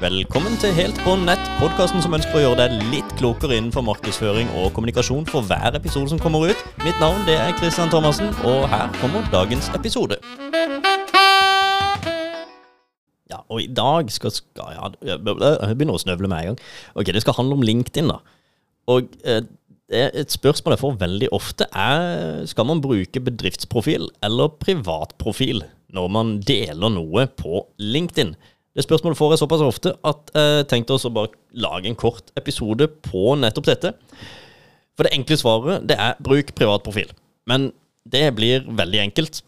Velkommen til Helt på nett, podkasten som ønsker å gjøre deg litt klokere innenfor markedsføring og kommunikasjon for hver episode som kommer ut. Mitt navn det er Christian Thomassen, og her kommer dagens episode. Ja, og i dag skal, skal ja, Jeg begynner å snøvle med en gang. Ok, Det skal handle om LinkedIn, da. Og eh, et spørsmål jeg får veldig ofte, er skal man bruke bedriftsprofil eller privatprofil når man deler noe på LinkedIn. Det spørsmålet får jeg såpass ofte at jeg tenkte også bare lage en kort episode på nettopp dette. For det enkle svaret det er bruk privatprofil. Men det blir veldig enkelt.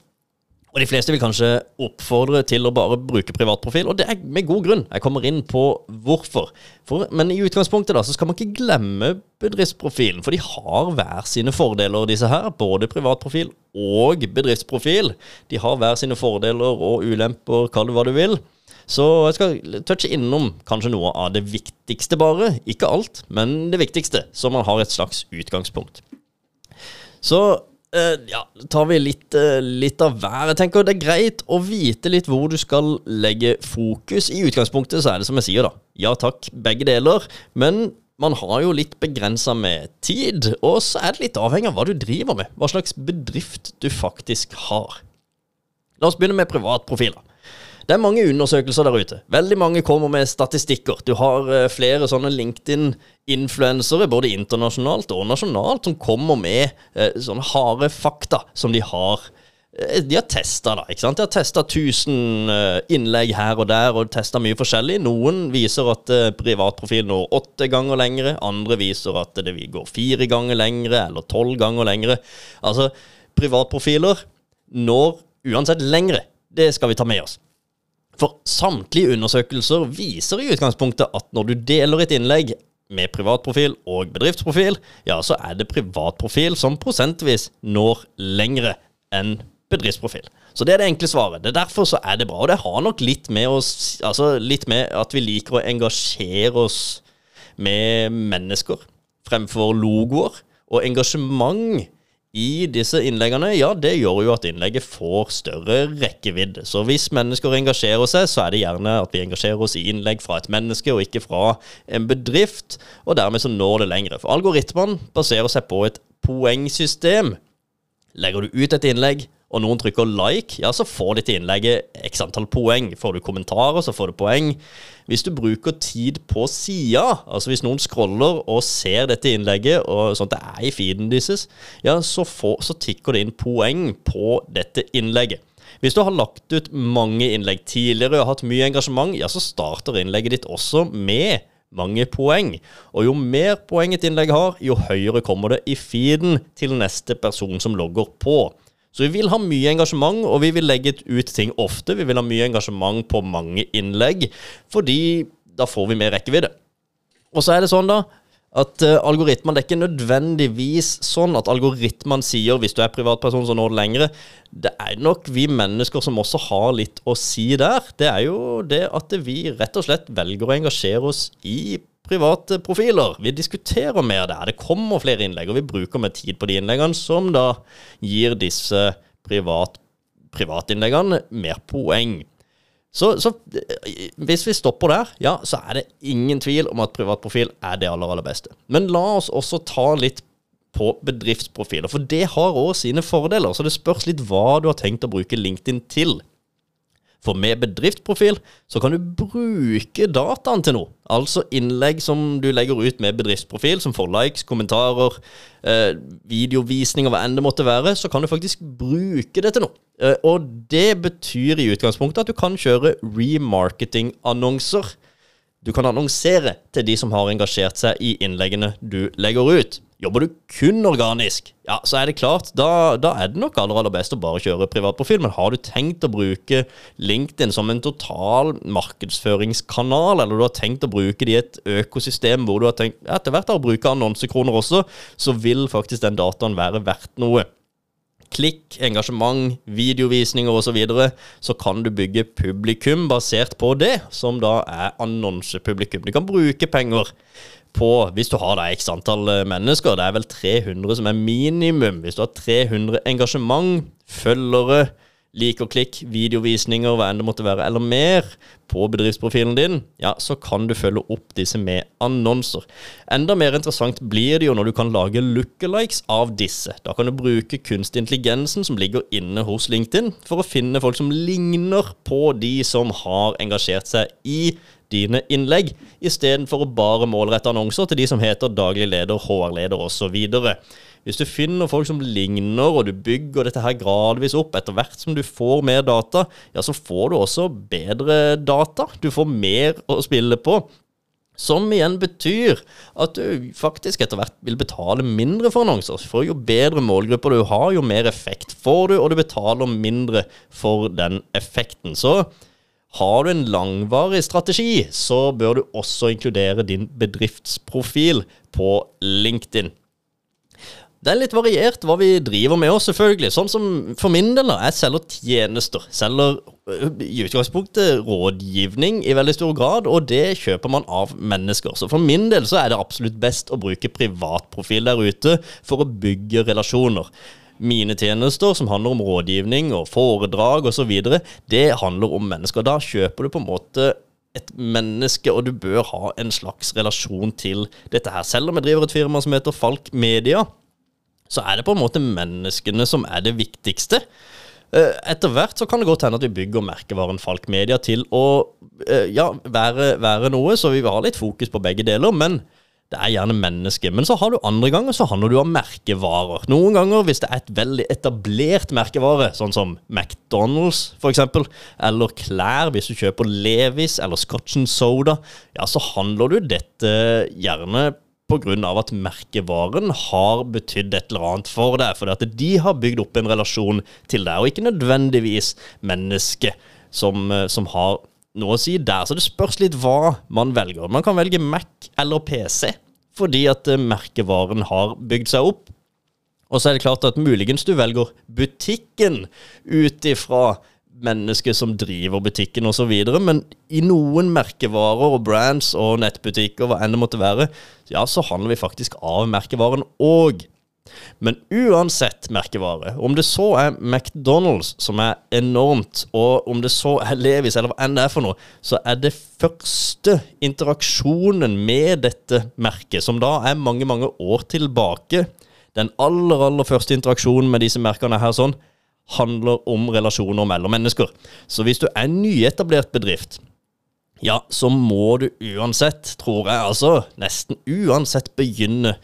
Og de fleste vil kanskje oppfordre til å bare bruke privatprofil, og det er med god grunn. Jeg kommer inn på hvorfor. For, men i utgangspunktet da, så skal man ikke glemme bedriftsprofilen, for de har hver sine fordeler, disse her. Både privatprofil og bedriftsprofil. De har hver sine fordeler og ulemper, kall det hva du vil. Så jeg skal touche innom kanskje noe av det viktigste, bare. Ikke alt, men det viktigste, så man har et slags utgangspunkt. Så Uh, ja, tar vi litt, uh, litt, av hver. Jeg tenker Det er greit å vite litt hvor du skal legge fokus. I utgangspunktet så er det som jeg sier, da. Ja takk, begge deler. Men man har jo litt begrensa med tid, og så er det litt avhengig av hva du driver med. Hva slags bedrift du faktisk har. La oss begynne med privatprofiler. Det er mange undersøkelser der ute. Veldig mange kommer med statistikker. Du har uh, flere sånne LinkedIn-influensere, både internasjonalt og nasjonalt, som kommer med uh, sånne harde fakta som de har uh, de har testa, da. ikke sant? De har testa 1000 innlegg her og der, og testa mye forskjellig. Noen viser at privatprofil når åtte ganger lengre. Andre viser at det går fire ganger lengre, eller tolv ganger lengre. Altså, privatprofiler når uansett lengre. Det skal vi ta med oss. For samtlige undersøkelser viser i utgangspunktet at når du deler et innlegg med privatprofil og bedriftsprofil, ja, så er det privatprofil som prosentvis når lengre enn bedriftsprofil. Så det er det enkle svaret. Det er Derfor så er det bra. Og det har nok litt med, oss, altså litt med at vi liker å engasjere oss med mennesker fremfor logoer. Og engasjement i disse innleggene, ja, det gjør jo at innlegget får større rekkevidde. Så hvis mennesker engasjerer seg, så er det gjerne at vi engasjerer oss i innlegg fra et menneske, og ikke fra en bedrift. Og dermed så når det lengre. For algoritmene baserer seg på et poengsystem. Legger du ut et innlegg, og noen trykker like, ja, så får ditt innlegget x antall poeng. Får du kommentarer, så får du poeng. Hvis du bruker tid på sida, altså hvis noen scroller og ser dette innlegget, og sånt det er i feeden deres, ja, så, får, så tikker det inn poeng på dette innlegget. Hvis du har lagt ut mange innlegg tidligere og hatt mye engasjement, ja, så starter innlegget ditt også med mange poeng. Og jo mer poeng et innlegg har, jo høyere kommer det i feeden til neste person som logger på. Så vi vil ha mye engasjement, og vi vil legge ut ting ofte. Vi vil ha mye engasjement på mange innlegg, fordi da får vi mer rekkevidde. Og så er det sånn, da, at uh, algoritmene Det er ikke nødvendigvis sånn at algoritmene sier hvis du er privatperson, så når det lengre. Det er nok vi mennesker som også har litt å si der. Det er jo det at vi rett og slett velger å engasjere oss i private profiler. Vi diskuterer mer der. Det kommer flere innlegg, og vi bruker mer tid på de innleggene som da gir disse privat, privatinnleggene mer poeng. Så, så, hvis vi stopper der, ja, så er det ingen tvil om at privatprofil er det aller, aller beste. Men la oss også ta litt på bedriftsprofiler, for det har òg sine fordeler. Så det spørs litt hva du har tenkt å bruke LinkedIn til. For med bedriftsprofil så kan du bruke dataen til noe. Altså innlegg som du legger ut med bedriftsprofil, som får likes, kommentarer, eh, videovisninger, hva enn det måtte være, så kan du faktisk bruke det til noe. Eh, og det betyr i utgangspunktet at du kan kjøre remarketing-annonser. Du kan annonsere til de som har engasjert seg i innleggene du legger ut. Jobber du kun organisk, ja, så er det klart, da, da er det nok aller, aller best å bare kjøre privatprofil. Men har du tenkt å bruke LinkedIn som en total markedsføringskanal, eller du har tenkt å bruke det i et økosystem hvor du har tenkt etter hvert å bruke annonsekroner også, så vil faktisk den dataen være verdt noe. Klikk, engasjement, videovisninger osv., så, videre, så kan du bygge publikum basert på det, som da er annonsepublikum. Du kan bruke penger på Hvis du har da x antall eh, mennesker, det er vel 300 som er minimum. Hvis du har 300 engasjement, følgere, lik og klikk, videovisninger, hva enn det måtte være, eller mer på bedriftsprofilen din, ja, så kan du følge opp disse med annonser. Enda mer interessant blir det jo når du kan lage lookalikes av disse. Da kan du bruke kunstig intelligensen som ligger inne hos LinkedIn, for å finne folk som ligner på de som har engasjert seg i dine innlegg, istedenfor å bare målrette annonser til de som heter daglig leder, HR-leder osv. Hvis du finner folk som ligner, og du bygger dette her gradvis opp etter hvert som du får mer data, ja, så får du også bedre data. Du får mer å spille på. Som igjen betyr at du faktisk etter hvert vil betale mindre for annonser. For jo bedre målgrupper du har, jo mer effekt får du, og du betaler mindre for den effekten. Så har du en langvarig strategi, så bør du også inkludere din bedriftsprofil på LinkedIn. Det er litt variert hva vi driver med oss, selvfølgelig. Sånn som for min del, da. jeg selger tjenester. Selger øh, i utgangspunktet rådgivning i veldig stor grad, og det kjøper man av mennesker. Så for min del så er det absolutt best å bruke privatprofil der ute for å bygge relasjoner mine tjenester, som handler om rådgivning og foredrag osv., det handler om mennesker. Da kjøper du på en måte et menneske, og du bør ha en slags relasjon til dette her. Selv om jeg driver et firma som heter Falk Media, så er det på en måte menneskene som er det viktigste. Eh, etter hvert så kan det godt hende at vi bygger merkevaren Falk Media til å eh, ja, være, være noe, så vi vil ha litt fokus på begge deler. men det er gjerne mennesker. Men så har du andre ganger så handler du om merkevarer. Noen ganger hvis det er et veldig etablert merkevare, sånn som McDonald's f.eks., eller klær, hvis du kjøper Levis eller Scotch and Soda, ja, så handler du dette gjerne pga. at merkevaren har betydd et eller annet for deg. For at de har bygd opp en relasjon til deg, og ikke nødvendigvis mennesket som, som har noe å si der. Så det spørs litt hva man velger. Man kan velge Mac eller PC, fordi at eh, merkevaren har bygd seg opp. Og så er det klart at muligens du velger butikken ut ifra mennesket som driver butikken osv., men i noen merkevarer og brands og nettbutikker, hva enn det måtte være, ja, så handler vi faktisk av merkevaren òg. Men uansett merkevare, om det så er McDonald's, som er enormt, og om det så er Levis, eller hva enn det er for noe, så er det første interaksjonen med dette merket, som da er mange, mange år tilbake, den aller, aller første interaksjonen med disse merkene her sånn, handler om relasjoner mellom mennesker. Så hvis du er en nyetablert bedrift, ja, så må du uansett, tror jeg, altså nesten uansett begynne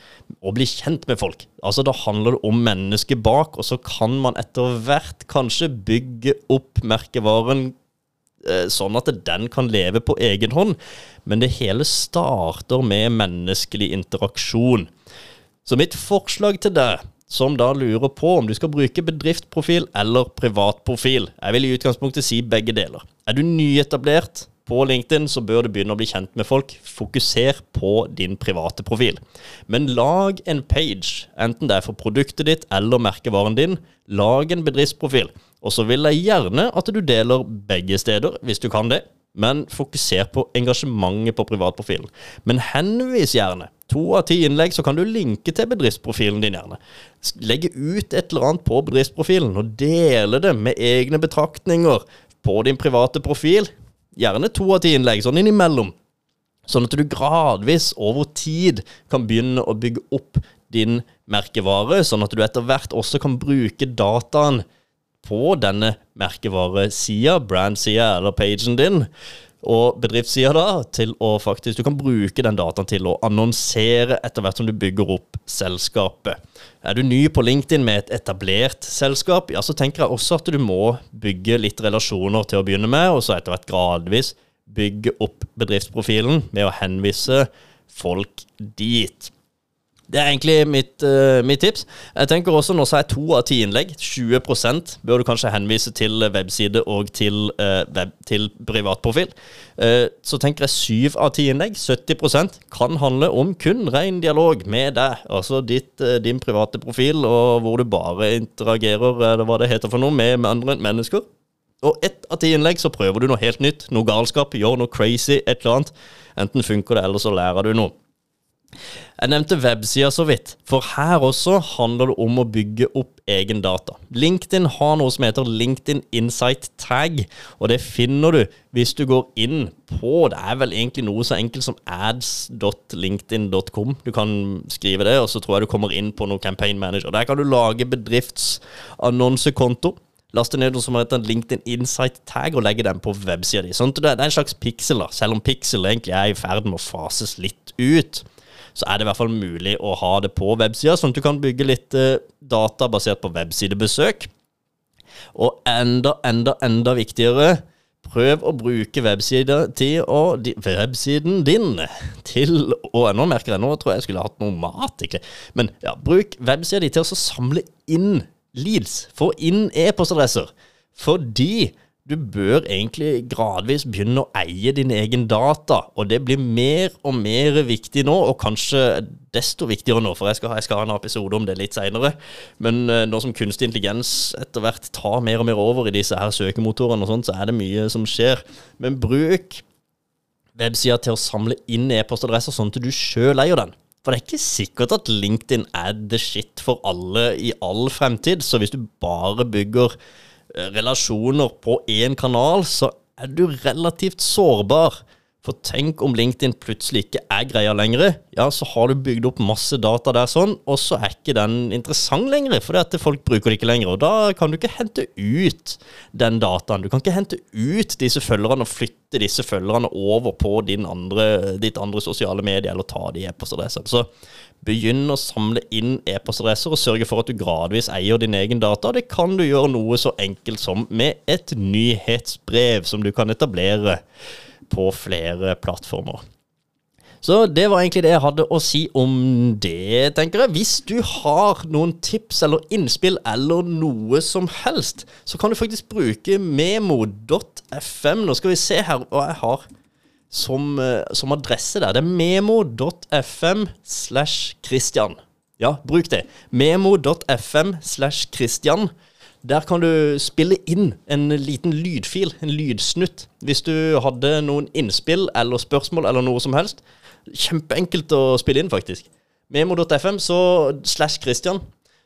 å bli kjent med folk. Altså Da handler det om mennesket bak, og så kan man etter hvert kanskje bygge opp merkevaren eh, sånn at den kan leve på egen hånd. Men det hele starter med menneskelig interaksjon. Så mitt forslag til deg som da lurer på om du skal bruke bedriftsprofil eller privatprofil. Jeg vil i utgangspunktet si begge deler. Er du nyetablert, på LinkedIn så bør du begynne å bli kjent med folk. Fokuser på din private profil. Men lag en page, enten det er for produktet ditt eller merkevaren din. Lag en bedriftsprofil. Og så vil jeg gjerne at du deler begge steder, hvis du kan det. Men fokuser på engasjementet på privatprofilen. Men henvis gjerne. To av ti innlegg, så kan du linke til bedriftsprofilen din, gjerne. Legge ut et eller annet på bedriftsprofilen, og dele det med egne betraktninger på din private profil gjerne to av ti innlegg, sånn innimellom. Sånn at du gradvis over tid kan begynne å bygge opp din merkevare, sånn at du etter hvert også kan bruke dataen på denne merkevaresida, brandsida eller pagen din, og bedriftssida da, til å faktisk Du kan bruke den dataen til å annonsere etter hvert som du bygger opp selskapet. Er du ny på LinkedIn med et etablert selskap, ja, så tenker jeg også at du må bygge litt relasjoner til å begynne med, og så etter hvert gradvis bygge opp bedriftsprofilen med å henvise folk dit. Det er egentlig mitt, uh, mitt, tips. Jeg tenker også Nå sa jeg to av ti innlegg. 20% bør du kanskje henvise til webside og til, uh, web, til privatprofil. Uh, så tenker jeg syv av ti innlegg, 70% kan handle om kun ren dialog med deg. Altså ditt, din private profil, og hvor du bare interagerer eller hva det heter for noe, med andre mennesker. Og ett av ti innlegg så prøver du noe helt nytt. Noe galskap, gjør noe crazy, et eller annet. Enten funker det, eller så lærer du noe. Jeg nevnte websida så vidt, for her også handler det om å bygge opp egen data. LinkedIn har noe som heter LinkedIn Insight Tag, og det finner du hvis du går inn på Det er vel egentlig noe så enkelt som ads.linkedin.com. Du kan skrive det, og så tror jeg du kommer inn på noe campaign manager. Der kan du lage bedriftsannonsekonto. Laste ned noe som heter LinkedIn Insight Tag og legge den på websida di. Sånn det er en slags pixel, da, selv om pixel egentlig er i ferd med å fases litt ut så er det i hvert fall mulig å ha det på websida, sånn at du kan bygge litt eh, data basert på websidebesøk. Og enda, enda, enda viktigere Prøv å bruke websiden din til Og nå merker jeg, nå tror jeg skulle hatt noe mat, Ikke? Men ja, bruk websida di til å samle inn leads. Få inn e-postadresser. Fordi du bør egentlig gradvis begynne å eie din egen data, og det blir mer og mer viktig nå, og kanskje desto viktigere nå, for jeg skal, jeg skal ha en episode om det litt seinere. Men uh, nå som kunstig intelligens etter hvert tar mer og mer over i disse her søkemotorene og sånt, så er det mye som skjer. Men bruk websida til å samle inn e-postadresser sånn at du sjøl eier den. For det er ikke sikkert at LinkedIn er the shit for alle i all fremtid, så hvis du bare bygger Eh, relasjoner på én kanal, så er du relativt sårbar. For tenk om LinkedIn plutselig ikke er greia lenger. Ja, så har du bygd opp masse data der sånn, og så er ikke den interessant lenger, For det at folk bruker det ikke lenger. Og da kan du ikke hente ut den dataen. Du kan ikke hente ut disse følgerne og flytte disse følgerne over på andre, ditt andre sosiale medier, eller ta de e-postadressene. Så begynn å samle inn e-postadresser og sørge for at du gradvis eier din egen data. Det kan du gjøre noe så enkelt som med et nyhetsbrev som du kan etablere på flere plattformer. Så det var egentlig det jeg hadde å si om det, tenker jeg. Hvis du har noen tips eller innspill eller noe som helst, så kan du faktisk bruke memo.fm. Nå skal vi se her og jeg har som, eh, som adresse der. Det er memo.fm slash Christian. Ja, bruk det. Memo.fm slash Christian. Der kan du spille inn en liten lydfil, en lydsnutt, hvis du hadde noen innspill eller spørsmål eller noe som helst. Kjempeenkelt å spille inn, faktisk. Memo.fm slash Christian.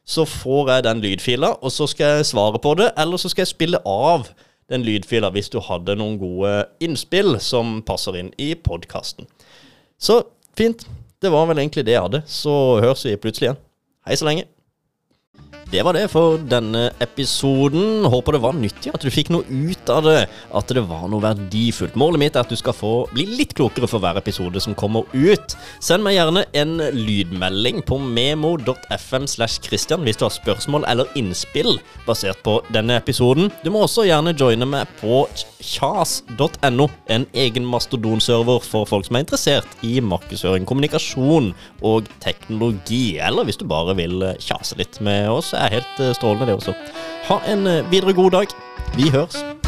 Så får jeg den lydfila, og så skal jeg svare på det, eller så skal jeg spille av den lydfila hvis du hadde noen gode innspill som passer inn i podkasten. Så fint. Det var vel egentlig det jeg hadde. Så høres vi plutselig igjen. Hei så lenge. Det var det for denne episoden. Håper det var nyttig, at du fikk noe ut av det. At det var noe verdifullt. Målet mitt er at du skal få bli litt klokere for hver episode som kommer ut. Send meg gjerne en lydmelding på memo.fm slash Christian hvis du har spørsmål eller innspill basert på denne episoden. Du må også gjerne joine meg på kjas.no, en egen mastodonserver for folk som er interessert i markedsføring, kommunikasjon og teknologi. Eller hvis du bare vil kjase litt med oss er helt eh, strålende, det også. Ha en eh, videre god dag. Vi høres.